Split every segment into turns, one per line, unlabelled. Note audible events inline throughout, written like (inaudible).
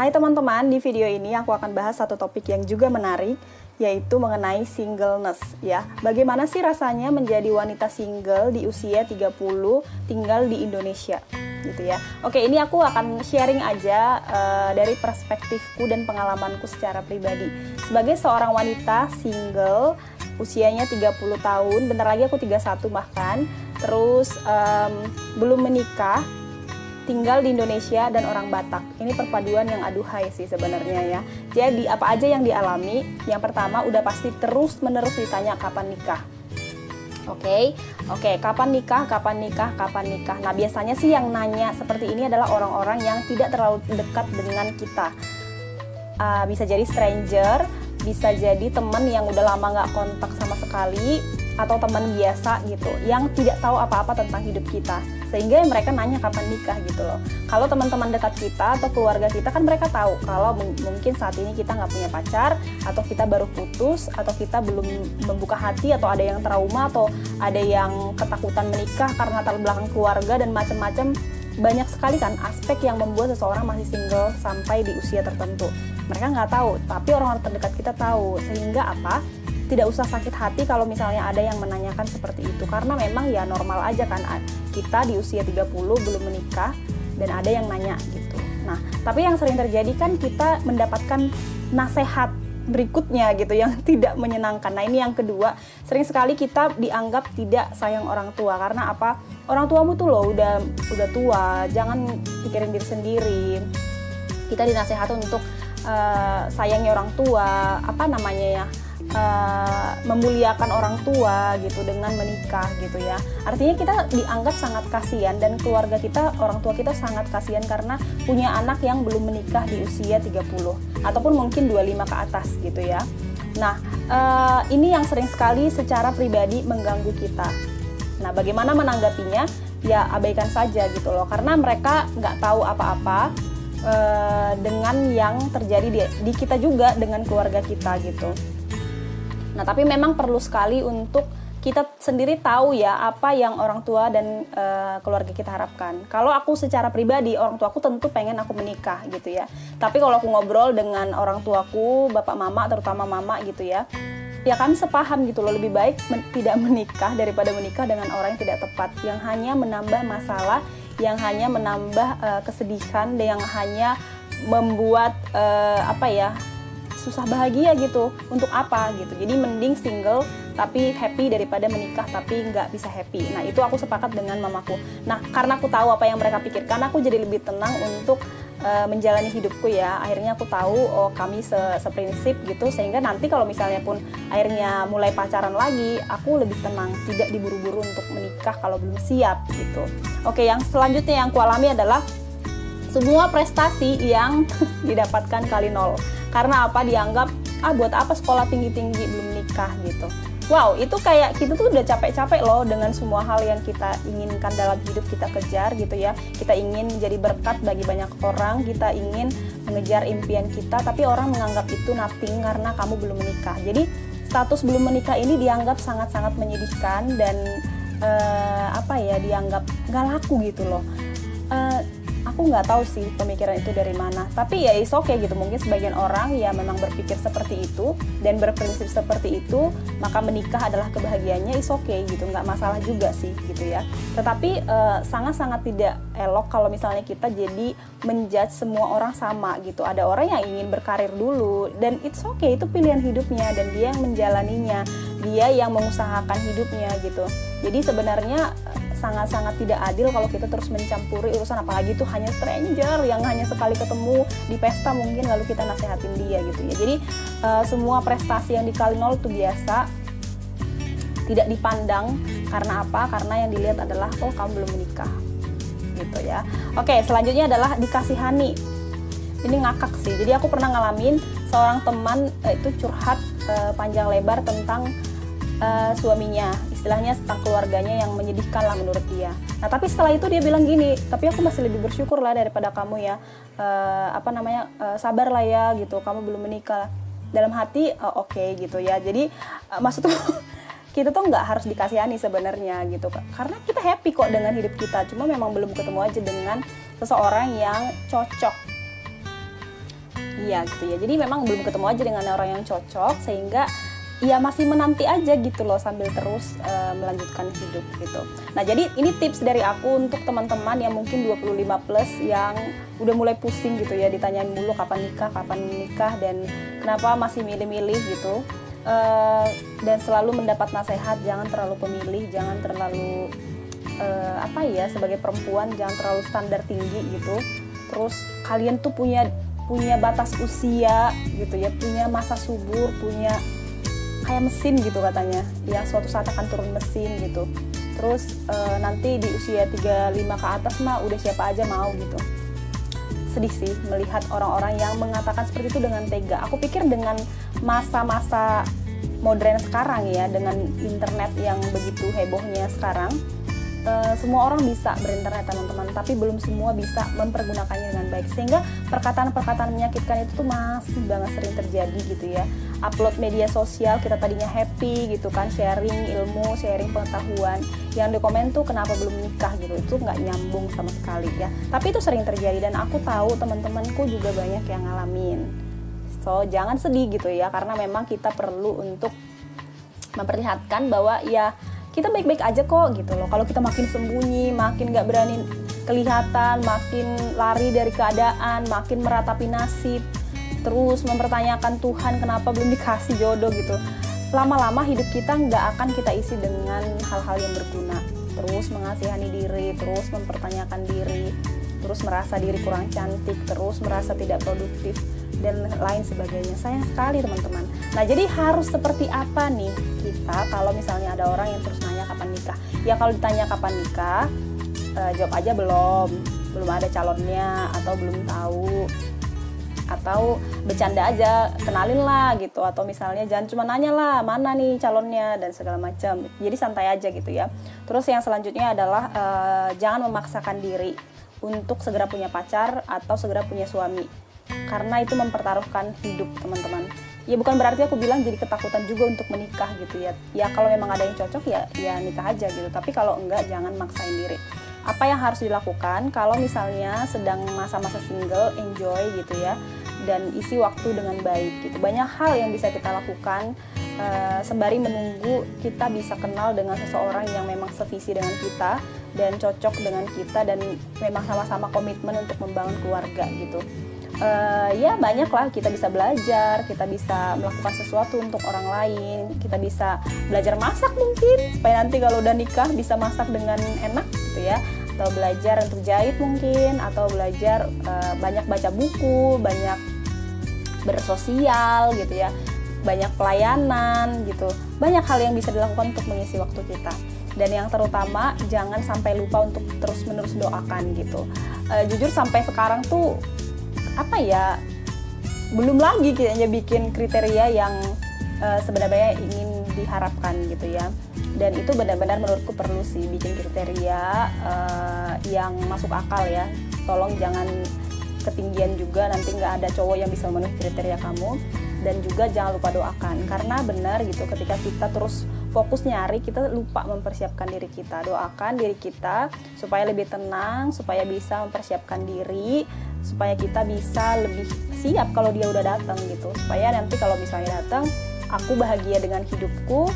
Hai teman-teman, di video ini aku akan bahas satu topik yang juga menarik, yaitu mengenai singleness ya. Bagaimana sih rasanya menjadi wanita single di usia 30 tinggal di Indonesia gitu ya. Oke, ini aku akan sharing aja uh, dari perspektifku dan pengalamanku secara pribadi. Sebagai seorang wanita single usianya 30 tahun, bentar lagi aku 31 bahkan, terus um, belum menikah, tinggal di Indonesia dan orang Batak. Ini perpaduan yang aduhai sih sebenarnya ya. Jadi apa aja yang dialami? Yang pertama udah pasti terus menerus ditanya kapan nikah. Oke, okay? oke, okay, kapan nikah, kapan nikah, kapan nikah. Nah biasanya sih yang nanya seperti ini adalah orang-orang yang tidak terlalu dekat dengan kita. Uh, bisa jadi stranger, bisa jadi teman yang udah lama nggak kontak sama sekali, atau teman biasa gitu, yang tidak tahu apa-apa tentang hidup kita. Sehingga mereka nanya kapan nikah gitu loh. Kalau teman-teman dekat kita atau keluarga kita kan mereka tahu kalau mungkin saat ini kita nggak punya pacar atau kita baru putus atau kita belum membuka hati atau ada yang trauma atau ada yang ketakutan menikah karena latar belakang keluarga dan macam-macam. Banyak sekali kan aspek yang membuat seseorang masih single sampai di usia tertentu. Mereka nggak tahu tapi orang-orang terdekat kita tahu. Sehingga apa tidak usah sakit hati kalau misalnya ada yang menanyakan seperti itu karena memang ya normal aja kan kita di usia 30 belum menikah dan ada yang nanya gitu. Nah, tapi yang sering terjadi kan kita mendapatkan nasihat berikutnya gitu yang (laughs) tidak menyenangkan. Nah, ini yang kedua, sering sekali kita dianggap tidak sayang orang tua karena apa? Orang tuamu tuh loh udah udah tua, jangan pikirin diri sendiri. Kita dinasehati untuk uh, sayangi orang tua, apa namanya ya? Uh, memuliakan orang tua gitu dengan menikah gitu ya. Artinya kita dianggap sangat kasihan dan keluarga kita, orang tua kita sangat kasihan karena punya anak yang belum menikah di usia 30 ataupun mungkin 25 ke atas gitu ya. Nah, uh, ini yang sering sekali secara pribadi mengganggu kita. Nah, bagaimana menanggapinya? Ya abaikan saja gitu loh, karena mereka nggak tahu apa-apa uh, dengan yang terjadi di, di kita juga dengan keluarga kita gitu. Nah, tapi memang perlu sekali untuk kita sendiri tahu ya apa yang orang tua dan e, keluarga kita harapkan. Kalau aku secara pribadi orang tuaku tentu pengen aku menikah gitu ya. Tapi kalau aku ngobrol dengan orang tuaku, bapak mama terutama mama gitu ya, ya kami sepaham gitu loh lebih baik men tidak menikah daripada menikah dengan orang yang tidak tepat yang hanya menambah masalah, yang hanya menambah e, kesedihan, yang hanya membuat e, apa ya susah bahagia gitu. Untuk apa gitu. Jadi mending single tapi happy daripada menikah tapi nggak bisa happy. Nah itu aku sepakat dengan mamaku. Nah karena aku tahu apa yang mereka pikirkan aku jadi lebih tenang untuk uh, menjalani hidupku ya. Akhirnya aku tahu oh kami se seprinsip gitu. Sehingga nanti kalau misalnya pun akhirnya mulai pacaran lagi aku lebih tenang. Tidak diburu-buru untuk menikah kalau belum siap gitu. Oke yang selanjutnya yang kualami adalah semua prestasi yang (laughs) didapatkan kali nol. Karena apa? Dianggap ah buat apa sekolah tinggi-tinggi? Belum nikah gitu. Wow itu kayak kita tuh udah capek-capek loh dengan semua hal yang kita inginkan dalam hidup kita kejar gitu ya. Kita ingin menjadi berkat bagi banyak orang kita ingin mengejar impian kita tapi orang menganggap itu nothing karena kamu belum menikah. Jadi status belum menikah ini dianggap sangat-sangat menyedihkan dan uh, apa ya dianggap gak laku gitu loh aku nggak tahu sih pemikiran itu dari mana. Tapi ya is okay gitu. Mungkin sebagian orang ya memang berpikir seperti itu. Dan berprinsip seperti itu maka menikah adalah kebahagiaannya is okay gitu. Nggak masalah juga sih gitu ya. Tetapi eh, sangat-sangat uh, tidak elok kalau misalnya kita jadi menjudge semua orang sama gitu. Ada orang yang ingin berkarir dulu dan it's okay itu pilihan hidupnya dan dia yang menjalaninya. Dia yang mengusahakan hidupnya gitu. Jadi sebenarnya sangat-sangat tidak adil kalau kita terus mencampuri urusan apalagi itu hanya stranger yang hanya sekali ketemu di pesta mungkin lalu kita nasehatin dia gitu ya. Jadi uh, semua prestasi yang dikali nol itu biasa tidak dipandang karena apa? Karena yang dilihat adalah oh kamu belum menikah gitu ya. Oke selanjutnya adalah dikasihani. Ini ngakak sih. Jadi aku pernah ngalamin seorang teman uh, itu curhat uh, panjang lebar tentang uh, suaminya istilahnya tentang keluarganya yang menyedihkan lah menurut dia. Nah tapi setelah itu dia bilang gini, tapi aku masih lebih bersyukur lah daripada kamu ya, uh, apa namanya uh, sabar lah ya gitu, kamu belum menikah. Dalam hati uh, oke okay, gitu ya. Jadi uh, maksud tuh (laughs) kita tuh nggak harus dikasihani sebenarnya gitu, karena kita happy kok dengan hidup kita. Cuma memang belum ketemu aja dengan seseorang yang cocok iya gitu ya jadi memang belum ketemu aja dengan orang yang cocok sehingga ya masih menanti aja gitu loh sambil terus uh, melanjutkan hidup gitu. Nah, jadi ini tips dari aku untuk teman-teman yang mungkin 25 plus yang udah mulai pusing gitu ya ditanyain mulu kapan nikah, kapan nikah dan kenapa masih milih-milih gitu. Uh, dan selalu mendapat nasihat jangan terlalu pemilih, jangan terlalu uh, apa ya sebagai perempuan jangan terlalu standar tinggi gitu. Terus kalian tuh punya punya batas usia gitu ya, punya masa subur, punya kayak mesin gitu katanya. Yang suatu saat akan turun mesin gitu. Terus e, nanti di usia 35 ke atas mah udah siapa aja mau gitu. Sedih sih melihat orang-orang yang mengatakan seperti itu dengan tega. Aku pikir dengan masa-masa modern sekarang ya dengan internet yang begitu hebohnya sekarang uh, semua orang bisa berinternet teman-teman tapi belum semua bisa mempergunakannya dengan baik. Sehingga perkataan-perkataan menyakitkan itu tuh masih banget sering terjadi gitu ya. Upload media sosial kita tadinya happy gitu kan sharing ilmu sharing pengetahuan. Yang di komen tuh kenapa belum nikah? gitu. Itu nggak nyambung sama sekali ya. Tapi itu sering terjadi dan aku tahu teman-temanku juga banyak yang ngalamin. So jangan sedih gitu ya karena memang kita perlu untuk memperlihatkan bahwa ya kita baik-baik aja kok gitu loh kalau kita makin sembunyi makin gak berani kelihatan makin lari dari keadaan makin meratapi nasib terus mempertanyakan Tuhan kenapa belum dikasih jodoh gitu lama-lama hidup kita nggak akan kita isi dengan hal-hal yang berguna terus mengasihani diri terus mempertanyakan diri terus merasa diri kurang cantik terus merasa tidak produktif dan lain sebagainya. Sayang sekali teman-teman. Nah jadi harus seperti apa nih kita kalau misalnya ada orang yang terus nanya kapan nikah? Ya kalau ditanya kapan nikah, eh, jawab aja belum, belum ada calonnya atau belum tahu. Atau bercanda aja kenalin lah gitu. Atau misalnya jangan cuma nanya lah mana nih calonnya dan segala macam. Jadi santai aja gitu ya. Terus yang selanjutnya adalah uh, jangan memaksakan diri untuk segera punya pacar atau segera punya suami. Karena itu mempertaruhkan hidup teman-teman ya bukan berarti aku bilang jadi ketakutan juga untuk menikah gitu ya. Ya kalau memang ada yang cocok ya ya nikah aja gitu. Tapi kalau enggak jangan maksain diri. Apa yang harus dilakukan kalau misalnya sedang masa-masa single enjoy gitu ya dan isi waktu dengan baik gitu. Banyak hal yang bisa kita lakukan uh, sembari menunggu kita bisa kenal dengan seseorang yang memang sevisi dengan kita dan cocok dengan kita dan memang sama-sama komitmen untuk membangun keluarga gitu uh, ya banyak lah kita bisa belajar kita bisa melakukan sesuatu untuk orang lain kita bisa belajar masak mungkin supaya nanti kalau udah nikah bisa masak dengan enak gitu ya. Atau belajar untuk jahit mungkin atau belajar uh, banyak baca buku banyak bersosial gitu ya. Banyak pelayanan gitu. Banyak hal yang bisa dilakukan untuk mengisi waktu kita. Dan yang terutama jangan sampai lupa untuk terus menerus doakan gitu. Uh, jujur sampai sekarang tuh apa ya belum lagi kayaknya bikin kriteria yang uh, sebenarnya ingin diharapkan gitu ya. Dan itu benar-benar menurutku perlu sih bikin kriteria uh, yang masuk akal ya. Tolong jangan ketinggian juga nanti nggak ada cowok yang bisa memenuhi kriteria kamu. Dan juga jangan lupa doakan karena benar gitu ketika kita terus fokus nyari kita lupa mempersiapkan diri kita. Doakan diri kita supaya lebih tenang supaya bisa mempersiapkan diri supaya kita bisa lebih siap kalau dia udah datang gitu. Supaya nanti kalau misalnya datang aku bahagia dengan hidupku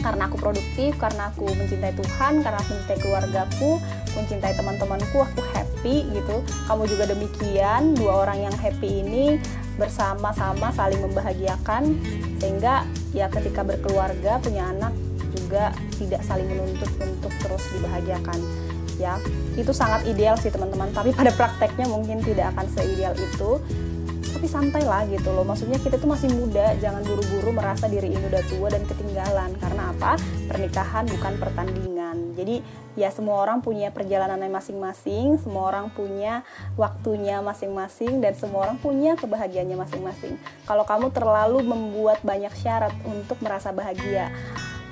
karena aku produktif karena aku mencintai Tuhan karena aku mencintai keluargaku mencintai teman-temanku aku happy gitu. Kamu juga demikian dua orang yang happy ini bersama-sama saling membahagiakan sehingga ya ketika berkeluarga punya anak juga tidak saling menuntut untuk terus dibahagiakan ya. Itu sangat ideal sih teman-teman. Tapi pada prakteknya mungkin tidak akan seideal itu. Tapi santai lah gitu loh. Maksudnya kita tuh masih muda jangan buru-buru merasa diri ini udah tua dan ketinggalan. Karena apa? Pernikahan bukan pertandingan. Jadi ya semua orang punya perjalanannya masing-masing semua orang punya waktunya masing-masing dan semua orang punya kebahagiaannya masing-masing. Kalau kamu terlalu membuat banyak syarat untuk merasa bahagia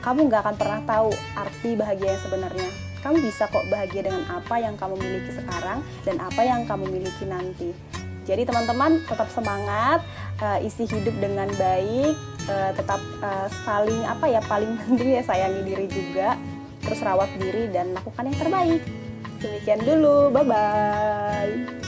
kamu nggak akan pernah tahu arti bahagia yang sebenarnya kamu bisa kok bahagia dengan apa yang kamu miliki sekarang dan apa yang kamu miliki nanti. Jadi teman-teman tetap semangat, uh, isi hidup dengan baik, uh, tetap uh, saling apa ya paling penting ya sayangi diri juga, terus rawat diri dan lakukan yang terbaik. Demikian dulu, bye bye.